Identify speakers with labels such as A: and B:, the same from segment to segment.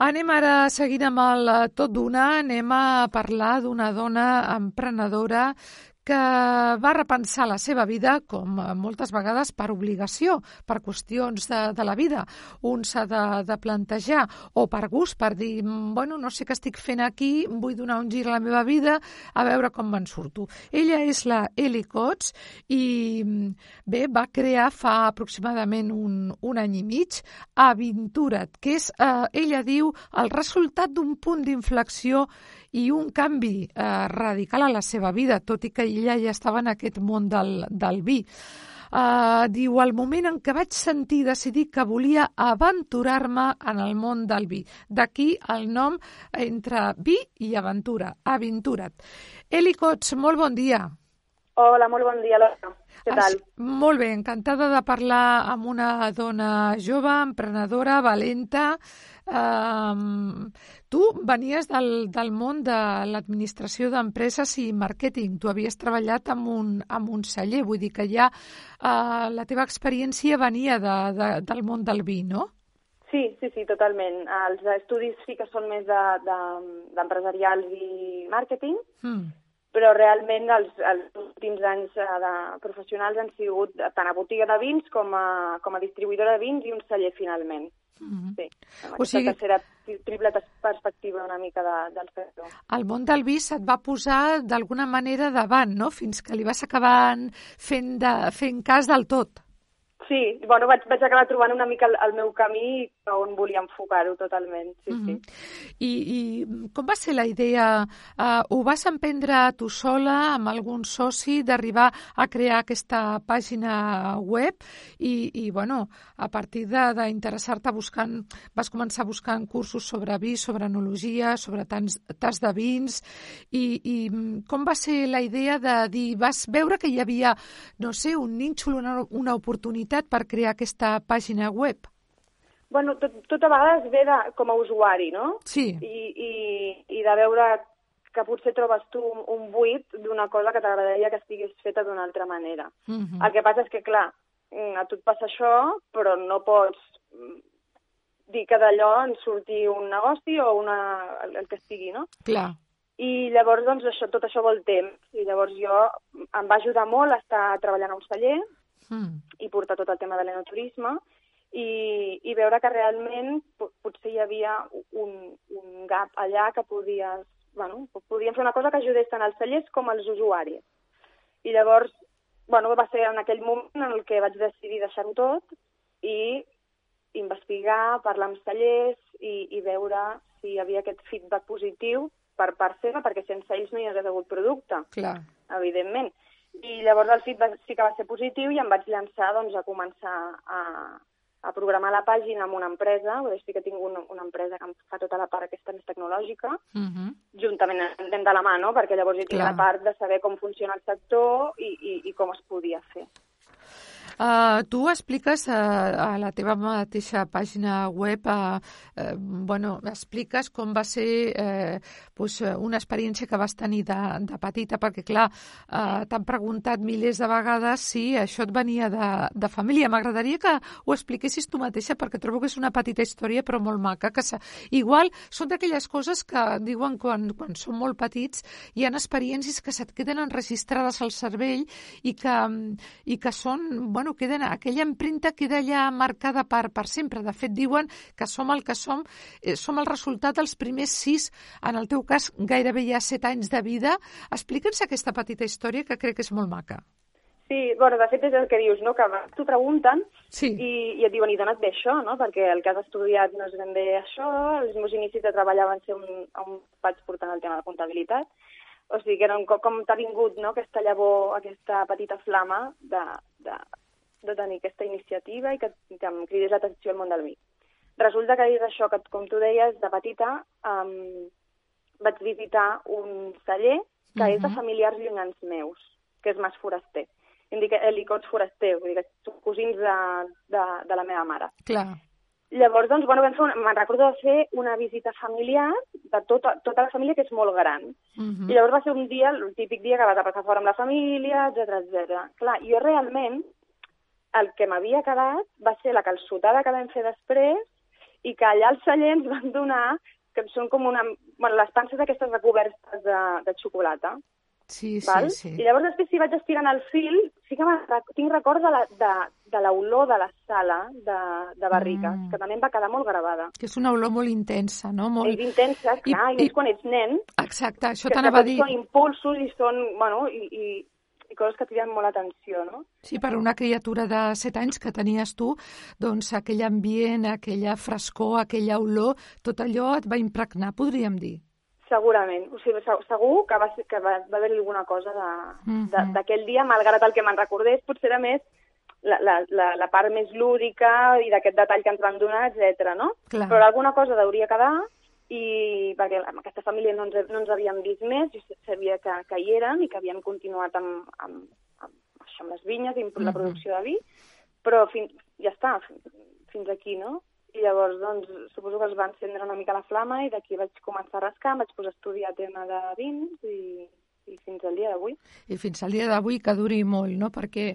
A: Anem ara, seguint amb el tot d'una, anem a parlar d'una dona emprenedora que va repensar la seva vida, com moltes vegades per obligació, per qüestions de, de la vida. Un s'ha de, de plantejar, o per gust, per dir, bueno, no sé què estic fent aquí, vull donar un gir a la meva vida, a veure com me'n surto. Ella és la Eli Cots i, bé, va crear fa aproximadament un, un any i mig Aventura't, que és, eh, ella diu, el resultat d'un punt d'inflexió i un canvi eh, radical a la seva vida, tot i que ella ja estava en aquest món del, del vi. Uh, diu, al moment en què vaig sentir decidir que volia aventurar-me en el món del vi. D'aquí el nom entre vi i aventura, aventura't. Eli Cots, molt bon dia.
B: Hola, molt bon dia, Laura. Què tal?
A: Molt bé, encantada de parlar amb una dona jove, emprenedora, valenta, Um, tu venies del, del món de l'administració d'empreses i màrqueting. Tu havies treballat amb un, amb un celler, vull dir que ja uh, la teva experiència venia de, de, del món del vi, no?
B: Sí, sí, sí, totalment. Els estudis sí que són més d'empresarials de, de, i màrqueting, mm. Però realment els, els últims anys eh, de professionals han sigut tant a botiga de vins com a, com a distribuïdora de vins i un celler finalment. Mm -hmm. Sí, amb o sigui... tercera triple perspectiva una mica de, del sector.
A: El món del vi se't va posar d'alguna manera davant, no?, fins que li vas acabar fent, de, fent cas del tot.
B: Sí, bueno, vaig, vaig acabar trobant una mica el, el meu camí on volia enfocar-ho totalment, sí, mm -hmm.
A: sí. I, I com va ser la idea? Uh, ho vas emprendre tu sola, amb algun soci, d'arribar a crear aquesta pàgina web i, i bueno, a partir d'interessar-te buscant, vas començar buscant cursos sobre vi, sobre enologia, sobre tants, tas de vins i, i com va ser la idea de dir, vas veure que hi havia, no sé, un nínxol, una, una oportunitat per crear aquesta pàgina web?
B: Bueno, tot, tot a vegades ve de, com a usuari, no?
A: Sí.
B: I, i, i de veure que potser trobes tu un, un buit d'una cosa que t'agradaria que estigués feta d'una altra manera. Mhm. -huh. El que passa és que, clar, mm, a tu et passa això, però no pots mm, dir que d'allò en surti un negoci o una, el, el que sigui, no?
A: Clar.
B: I llavors, doncs, això, tot això vol temps. I llavors jo, em va ajudar molt a estar treballant a un celler, mm. i portar tot el tema de l'enoturisme i, i veure que realment potser hi havia un, un gap allà que podies, bueno, podíem fer una cosa que ajudés tant als cellers com als usuaris. I llavors, bueno, va ser en aquell moment en el que vaig decidir deixar-ho tot i investigar, parlar amb cellers i, i veure si hi havia aquest feedback positiu per part seva, perquè sense ells no hi hagués hagut producte,
A: Clar.
B: evidentment. I llavors el feedback sí que va ser positiu i em vaig llançar doncs, a començar a, a programar la pàgina amb una empresa, o sigui que tinc una, una empresa que em fa tota la part aquesta més tecnològica, uh mhm. -huh. juntament anem de la mà, no? perquè llavors hi tinc Clar. la part de saber com funciona el sector i, i, i com es podia fer.
A: Uh, tu expliques uh, a la teva mateixa pàgina web, uh, uh, bueno, expliques com va ser uh, pues, una experiència que vas tenir de, de petita, perquè, clar, uh, t'han preguntat milers de vegades si això et venia de, de família. M'agradaria que ho expliquessis tu mateixa, perquè trobo que és una petita història, però molt maca, que igual són d'aquelles coses que diuen quan, quan són molt petits hi ha experiències que se't queden enregistrades al cervell i que, i que són, bueno, bueno, queden, aquella empremta queda allà marcada per, per sempre. De fet, diuen que som el que som, eh, som el resultat dels primers sis, en el teu cas gairebé ja set anys de vida. Explica'ns aquesta petita història que crec que és molt maca.
B: Sí, bueno, de fet és el que dius, no? que t'ho pregunten
A: sí.
B: i, i et diuen, i dona't bé això, no? perquè el que has estudiat no és ben bé això, els meus inicis de treball van ser un, on vaig portant el tema de comptabilitat, o sigui que era un, com t'ha vingut no? aquesta llavor, aquesta petita flama de, de, de tenir aquesta iniciativa i que, que em cridés l'atenció al món del vi. Resulta que és això, que com tu deies, de petita um, vaig visitar un celler que uh -huh. és de mhm. familiars llunyans meus, que és Mas Foraster. Em dic Elicots Foraster, vull dir que són cosins de, de, de la meva mare.
A: Clar.
B: Llavors, doncs, bueno, vam fer una, me'n recordo de fer una visita familiar de tota, tota la família, que és molt gran. Uh mhm. -huh. I llavors va ser un dia, el típic dia que vas a passar fora amb la família, etc etc. Clar, jo realment el que m'havia quedat va ser la calçotada que vam fer després i que allà al celler ens van donar que són com una... Bueno, les panses aquestes recobertes de, de xocolata.
A: Sí,
B: val?
A: sí, sí.
B: I llavors després si vaig estirant el fil, sí que tinc record de la, de, de l'olor de la sala de, de barriques, mm. que també em va quedar molt gravada.
A: Que és una olor molt intensa, no? Molt...
B: És intensa, clar, i, i, i quan ets nen.
A: Exacte, això t'anava a dir.
B: són impulsos i són, bueno, i, i coses que criden molt l'atenció, no?
A: Sí, per una criatura de 7 anys que tenies tu, doncs aquell ambient, aquella frescor, aquella olor, tot allò et va impregnar, podríem dir.
B: Segurament. O sigui, segur que va, que va, va haver-hi alguna cosa mhm. d'aquell dia, malgrat el que me'n recordés, potser era més la, la, la, la part més lúdica i d'aquest detall que ens van donar, etc. no?
A: Clar.
B: Però alguna cosa hauria quedar i perquè amb aquesta família no ens, no ens havíem vist més, jo sabia que, que hi eren i que havien continuat amb, amb, amb, això, amb les vinyes i amb la mhm. producció de vi, però fins, ja està, fins aquí, no? I llavors, doncs, suposo que es va encendre una mica la flama i d'aquí vaig començar a rascar, vaig posar a estudiar tema de vins i, i fins al dia d'avui.
A: I fins al dia d'avui que duri molt, no? Perquè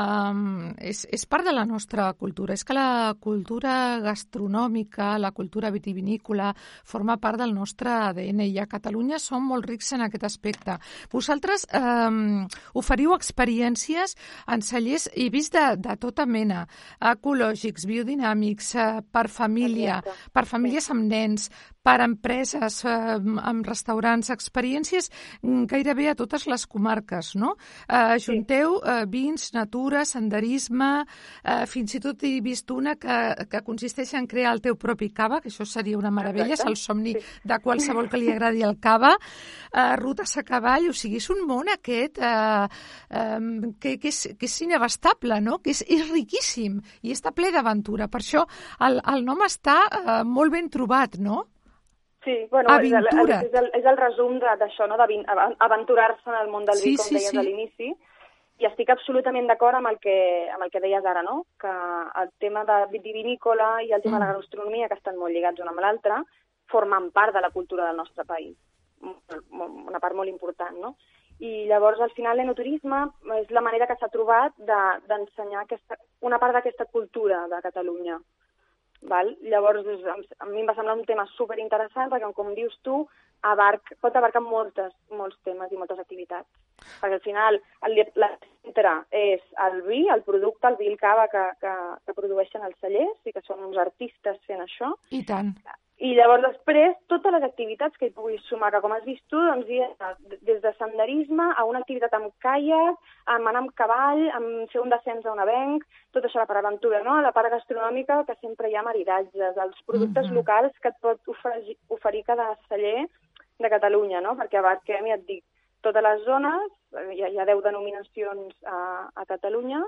A: um, és, és part de la nostra cultura. És que la cultura gastronòmica, la cultura vitivinícola, forma part del nostre ADN i a Catalunya som molt rics en aquest aspecte. Vosaltres um, oferiu experiències en cellers i vist de, de tota mena, ecològics, biodinàmics, uh, per família, Exacte. per famílies amb nens, per empreses, uh, amb restaurants, experiències mm, gairebé gairebé a totes les comarques, no? Eh, junteu eh, vins, natura, senderisme, eh, fins i tot he vist una que, que consisteix en crear el teu propi cava, que això seria una meravella, Exacte. és el somni sí. de qualsevol que li agradi el cava, eh, rutes a cavall, o sigui, és un món aquest eh, eh, que, que, és, que és inabastable, no? que és, és riquíssim i està ple d'aventura. Per això el, el nom està eh, molt ben trobat, no?
B: Sí, bueno, és el, és, el, és el resum d'això, no? d'aventurar-se en el món del sí, vi, com sí, deies sí. a l'inici, i estic absolutament d'acord amb, el que, amb el que deies ara, no? que el tema de vitivinícola i el tema mm. de la mm. gastronomia, que estan molt lligats una amb l'altra, formen part de la cultura del nostre país, una part molt important, no? I llavors, al final, l'enoturisme és la manera que s'ha trobat d'ensenyar de, una part d'aquesta cultura de Catalunya. Val? Llavors, a mi em va semblar un tema super interessant perquè, com dius tu, abarc, pot abarcar moltes, molts temes i moltes activitats. Perquè al final el, la centre és el vi, el producte, el vi, el cava que, que, que produeixen els cellers i que són uns artistes fent això.
A: I tant.
B: I llavors després, totes les activitats que hi puguis sumar, que com has vist tu, doncs des de senderisme a una activitat amb caiac, amb anar amb cavall, amb fer un descens a un avenc, tot això la part aventura, no? La part gastronòmica, que sempre hi ha maridatges, els productes mm -hmm. locals que et pot oferir, oferir cada celler de Catalunya, no? Perquè abarquem, ja et dic, totes les zones, hi ha, hi ha 10 denominacions a, a Catalunya,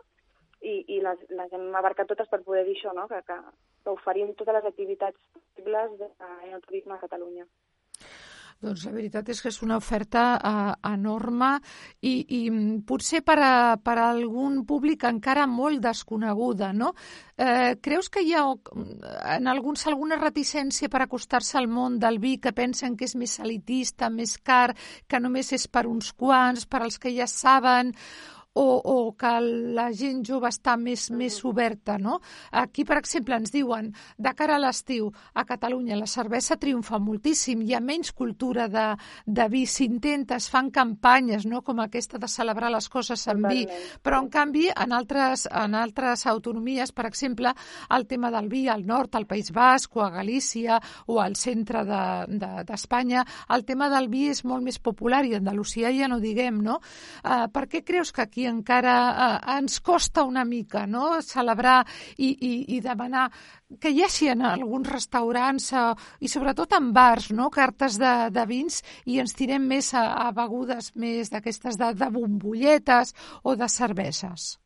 B: i, i les, les hem abarcat totes per poder dir això, no? que, que, que oferim totes les activitats possibles en el turisme a Catalunya.
A: Doncs la veritat és que és una oferta eh, enorme i, i potser per a, per a algun públic encara molt desconeguda, no? Eh, creus que hi ha en alguns alguna reticència per acostar-se al món del vi que pensen que és més elitista, més car, que només és per uns quants, per als que ja saben, o, o que la gent jove està més, més oberta, no? Aquí, per exemple, ens diuen, de cara a l'estiu, a Catalunya la cervesa triomfa moltíssim, hi ha menys cultura de, de vi, s'intenta, es fan campanyes, no?, com aquesta de celebrar les coses amb vi, però, en canvi, en altres, en altres autonomies, per exemple, el tema del vi al nord, al País Basc, o a Galícia, o al centre d'Espanya, de, de, el tema del vi és molt més popular, i a Andalusia ja no diguem, no? Uh, per què creus que aquí aquí encara eh, ens costa una mica no? celebrar i, i, i demanar que hi hagi en alguns restaurants eh, i sobretot en bars, no? cartes de, de vins i ens tirem més a, a begudes més d'aquestes de, de bombolletes o de cerveses.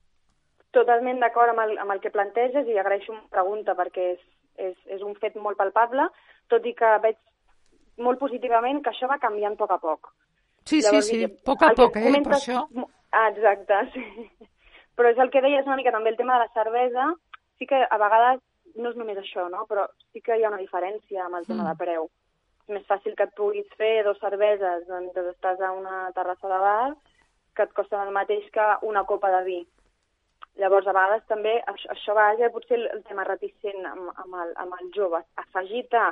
B: Totalment d'acord amb, el, amb el que planteges i agraeixo una pregunta perquè és, és, és un fet molt palpable, tot i que veig molt positivament que això va canviant a poc a poc.
A: Sí, Llavors, sí, sí, poc a poc, eh, per això.
B: Ah, exacte, sí. Però és el que deies una mica també el tema de la cervesa, sí que a vegades no és només això, no? però sí que hi ha una diferència amb el tema mm. de preu. És més fàcil que et puguis fer dos cerveses mentre estàs a una terrassa de bar que et costen el mateix que una copa de vi. Llavors, a vegades també, això, això va ser potser el tema reticent amb, amb, el, amb el jove, afegit a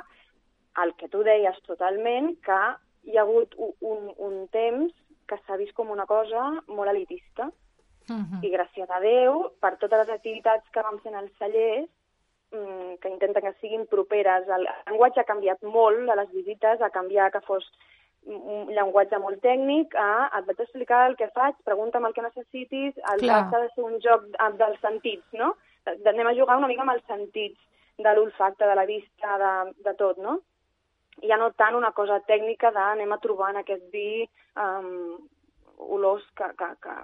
B: el que tu deies totalment, que hi ha hagut un, un, un temps que s'ha vist com una cosa molt elitista. Uh -huh. I gràcies a Déu, per totes les activitats que vam fer en els cellers, mmm, que intenten que siguin properes, el llenguatge ha canviat molt a les visites, ha canviat que fos un llenguatge molt tècnic a et vaig explicar el que faig, pregunta'm el que necessitis, el que ha de ser un joc dels sentits, no? Anem a jugar una mica amb els sentits de l'olfacte, de la vista, de, de tot, no? Ja no tant una cosa tècnica d'anem a trobar en aquest vi um, olors que, que, que,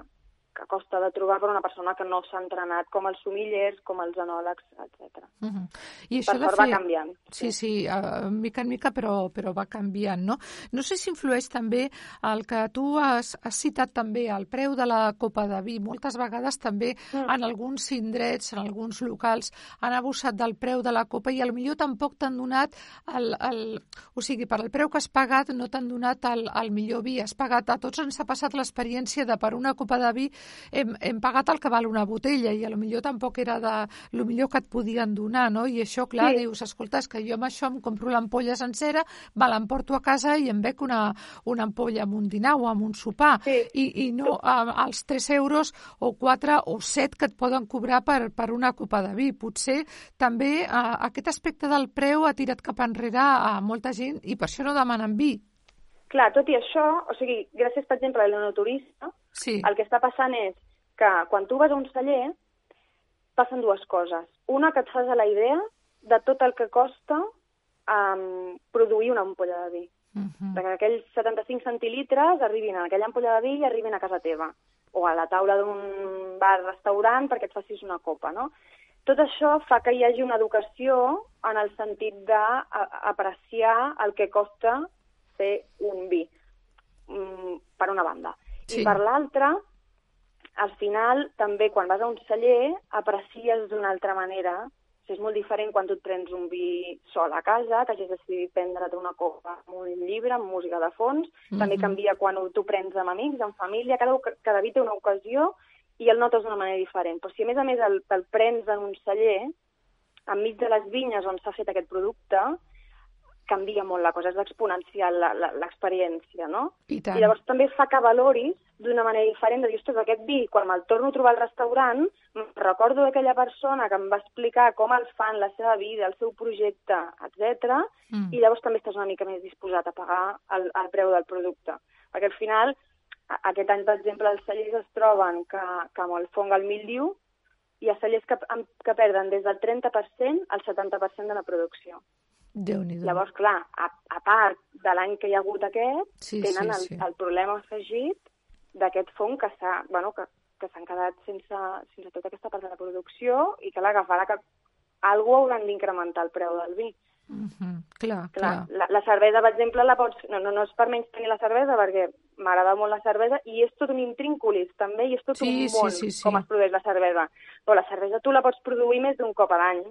B: que costa de trobar per una persona que no s'ha entrenat, com els sumillers, com els anòlegs, etc. Uh -huh. I això per de fer... va canviant.
A: Sí, sí, sí uh, mica en mica, però, però va canviant, no? No sé si influeix també el que tu has, has citat també, el preu de la copa de vi. Moltes vegades també mm. en alguns indrets, en alguns locals, han abusat del preu de la copa i millor tampoc t'han donat el, el... O sigui, per al preu que has pagat no t'han donat el, el millor vi. Has pagat, a tots ens ha passat l'experiència de per una copa de vi hem, hem pagat el que val una botella i a lo millor tampoc era de lo millor que et podien donar, no? I això, clar, sí. dius, escolta, és que jo amb això em compro l'ampolla sencera, me l'emporto a casa i em bec una, una ampolla amb un dinar o amb un sopar. Sí. I, i no a, als 3 euros o 4 o 7 que et poden cobrar per, per una copa de vi. Potser també a, aquest aspecte del preu ha tirat cap enrere a molta gent i per això no demanen vi.
B: Clar, tot i això, o sigui, gràcies, per exemple, a l'enoturista, Sí. El que està passant és que quan tu vas a un celler passen dues coses. Una, que et fas a la idea de tot el que costa um, produir una ampolla de vi. Uh -huh. que aquells 75 centilitres arribin a aquella ampolla de vi i arribin a casa teva o a la taula d'un bar-restaurant perquè et facis una copa, no? Tot això fa que hi hagi una educació en el sentit d'apreciar el que costa fer un vi, mm, per una banda. Sí. I per l'altra, al final, també quan vas a un celler, aprecies d'una altra manera. O sigui, és molt diferent quan tu et prens un vi sol a casa, que hagis decidit prendre't una copa amb un llibre, amb música de fons. Mm -hmm. També canvia quan tu prens amb amics, amb família. Cada, cada vi té una ocasió i el notes d'una manera diferent. Però si a més a més el, el prens en un celler, enmig de les vinyes on s'ha fet aquest producte, canvia molt la cosa, és exponencial l'experiència, no? I, tant. I llavors també fa que valoris d'una manera diferent, de dir, ostres, aquest vi, quan me'l torno a trobar al restaurant, recordo d'aquella persona que em va explicar com el fan, la seva vida, el seu projecte, etc. Mm. i llavors també estàs una mica més disposat a pagar el, el preu del producte. Perquè al final, aquest any, per exemple, els cellers es troben que, que amb el fong al mildiu hi ha cellers que, que perden des del 30% al 70% de la producció déu nhi Llavors, clar, a, a part de l'any que hi ha hagut aquest, sí, tenen sí, sí. El, el problema afegit d'aquest fong que s'ha bueno, que, que s'han quedat sense, sense tota aquesta part de la producció i que l'agafarà que algú hauran d'incrementar el preu del vi.
A: Mm -hmm. Clar, clar.
B: clar. La, la cervesa, per exemple, la pots... No, no, no és per menys tenir la cervesa, perquè m'agrada molt la cervesa, i és tot un intrínculis, també, i és tot sí, un món, sí, sí, sí. com es produeix la cervesa. Però la cervesa tu la pots produir més d'un cop a l'any.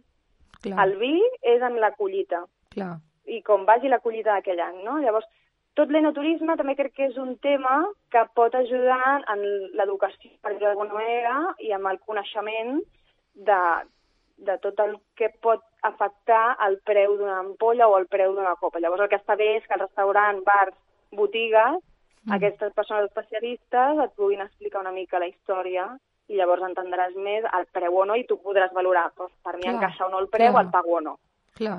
B: Clar. El vi és en la collita. Clar. I com vagi la collita d'aquell any, no? Llavors, tot l'enoturisme també crec que és un tema que pot ajudar en l'educació, per dir d'alguna manera, i amb el coneixement de, de tot el que pot afectar el preu d'una ampolla o el preu d'una copa. Llavors el que està bé és que el restaurant, bars, botigues, mm. aquestes persones especialistes et puguin explicar una mica la història i llavors entendràs més el preu o no i tu podràs valorar, doncs, per mi clar, encaixa o no el preu, clar. el pago o no.
A: Clar,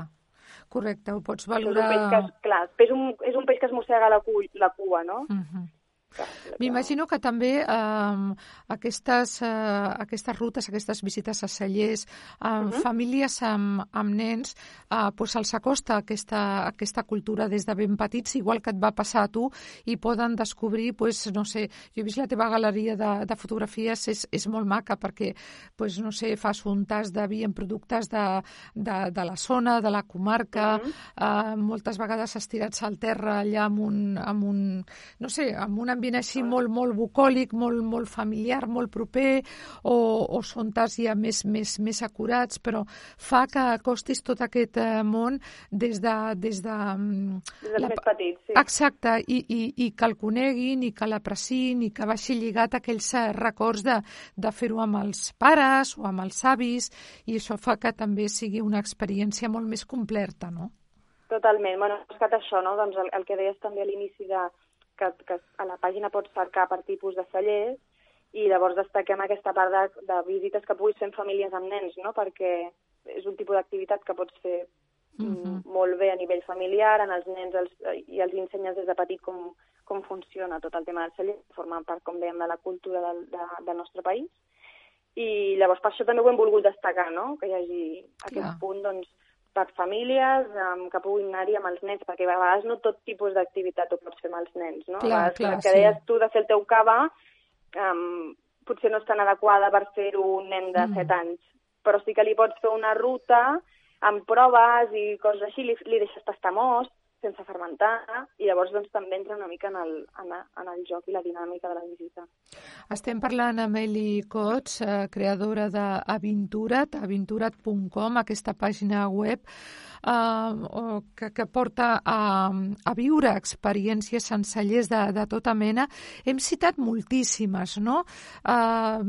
A: correcte, ho pots valorar... És un
B: peix que, clar, és un, és un peix que es mossega la, cu la cua, no? Uh -huh.
A: M'imagino que també eh, aquestes, eh, aquestes rutes, aquestes visites a cellers, eh, uh -huh. famílies amb, amb nens, eh, pues els acosta aquesta, aquesta cultura des de ben petits, igual que et va passar a tu, i poden descobrir, pues, no sé, jo he vist la teva galeria de, de fotografies, és, és molt maca perquè, pues, no sé, fas un tas de vi en productes de, de, de la zona, de la comarca, uh -huh. eh, moltes vegades estirats al terra allà amb un, amb un no sé, amb un ambient així molt, molt bucòlic, molt, molt familiar, molt proper, o, o són tas ja més, més, més acurats, però fa que acostis tot aquest eh, món des de...
B: Des de, mm, des la... més petits, sí.
A: Exacte, i, i, i que el coneguin, i que l'aprecin, i que vagi lligat a aquells eh, records de, de fer-ho amb els pares o amb els avis, i això fa que també sigui una experiència molt més completa, no?
B: Totalment. Bueno, és que això, no? Doncs el, el que deies també a l'inici de que, que a la pàgina pots cercar per tipus de cellers i llavors destaquem aquesta part de, de visites que puguis fer amb famílies amb nens, no? Perquè és un tipus d'activitat que pots fer uh mhm. -huh. molt bé a nivell familiar, en els nens els, i els ensenyes des de petit com, com funciona tot el tema del celler, formant part, com dèiem, de la cultura del, de, del nostre país. I llavors per això també ho hem volgut destacar, no? Que hi hagi aquest Clar. punt, doncs, per famílies um, que puguin anar-hi amb els nens, perquè a vegades no tot tipus d'activitat ho pots fer amb els nens, no?
A: Clar, a vegades, clar,
B: que deies tu de fer el teu cava, um, potser no és tan adequada per fer-ho un nen de mm. 7 anys, però sí que li pots fer una ruta amb proves i coses així, li, li deixes tastar most, sense fermentar, i llavors doncs, també entra una mica en el, en, en el joc i la dinàmica de la visita.
A: Estem parlant amb Eli Cots, eh, creadora d'Avinturat, avinturat.com, aquesta pàgina web eh, que, que porta a, a viure experiències sencellers de, de tota mena. Hem citat moltíssimes, no? Eh,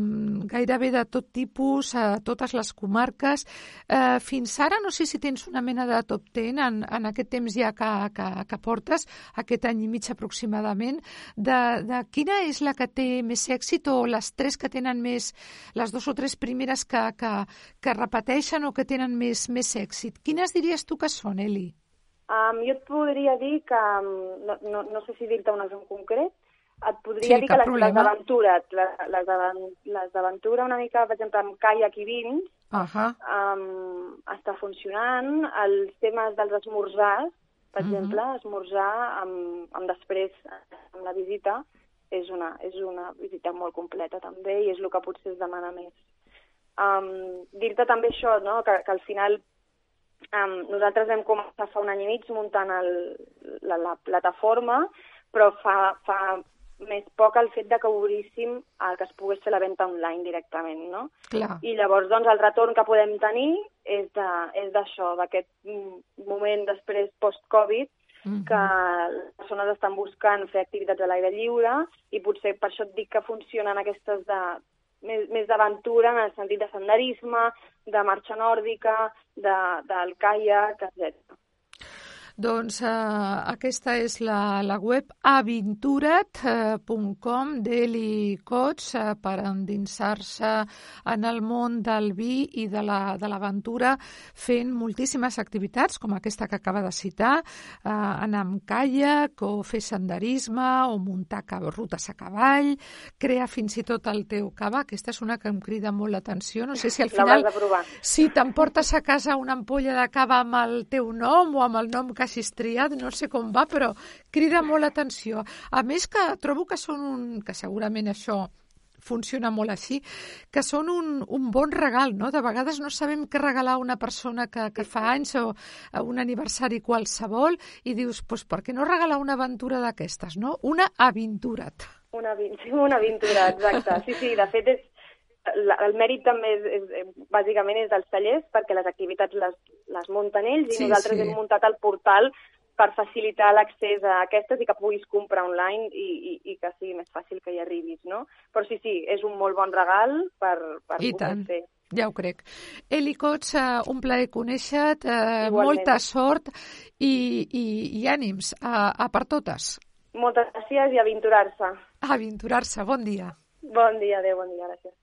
A: gairebé de tot tipus, a totes les comarques. Eh, fins ara, no sé si tens una mena de top 10 en, en aquest temps ja que, que, que portes, aquest any i mig aproximadament, de, de quina és la que té més èxit o les tres que tenen més, les dues o tres primeres que, que, que repeteixen o que tenen més, més èxit. Quines diries diries tu que són, Eli?
B: Um, jo et podria dir que, no, no, no sé si dir-te un en concret, et podria
A: sí,
B: dir que les,
A: les
B: d'Aventura, les, les d'Aventura una mica, per exemple, amb caiac i vins,
A: uh -huh.
B: um, està funcionant. Els temes dels esmorzars, per uh mhm. -huh. exemple, esmorzar amb, amb després, amb la visita, és una, és una visita molt completa també i és el que potser es demana més. Um, Dir-te també això, no? que, que al final Um, nosaltres vam començar fa un any i mig muntant el, la, la plataforma, però fa, fa més poc el fet de que obríssim el que es pogués fer la venda online directament, no?
A: Clar.
B: I llavors, doncs, el retorn que podem tenir és d'això, d'aquest moment després post-Covid, mm -hmm. que les persones estan buscant fer activitats a l'aire lliure i potser per això et dic que funcionen aquestes de, més, més d'aventura en el sentit de senderisme, de marxa nòrdica, de, del caiac, etc.
A: Doncs eh, aquesta és la, la web aventurat.com d'Eli Cots eh, per endinsar-se en el món del vi i de l'aventura la, fent moltíssimes activitats com aquesta que acaba de citar, eh, anar amb caiac o fer senderisme o muntar rutes a cavall, crear fins i tot el teu cava. Aquesta és una que em crida molt l'atenció. No sé si al final... Si t'emportes a casa una ampolla de cava amb el teu nom o amb el nom que hagis triat, no sé com va, però crida molt l'atenció. A més que trobo que són un... que segurament això funciona molt així, que són un, un bon regal, no? De vegades no sabem què regalar a una persona que, que fa anys o a un aniversari qualsevol i dius, doncs per què no regalar una aventura d'aquestes, no? Una aventura't.
B: Una, una aventura, exacte. Sí, sí, de fet és, la, el mèrit també és, és, bàsicament és dels tallers perquè les activitats les, les munten ells i sí, nosaltres sí. hem muntat el portal per facilitar l'accés a aquestes i que puguis comprar online i, i, i que sigui més fàcil que hi arribis, no? Però sí, sí, és un molt bon regal per, per
A: I poder tant. fer. Ja ho crec. Eli Cots, uh, un plaer conèixer-te, uh, molta sort i, i, i ànims a, a per totes.
B: Moltes gràcies i aventurar-se.
A: Aventurar-se, bon dia.
B: Bon dia, adéu, bon dia, gràcies.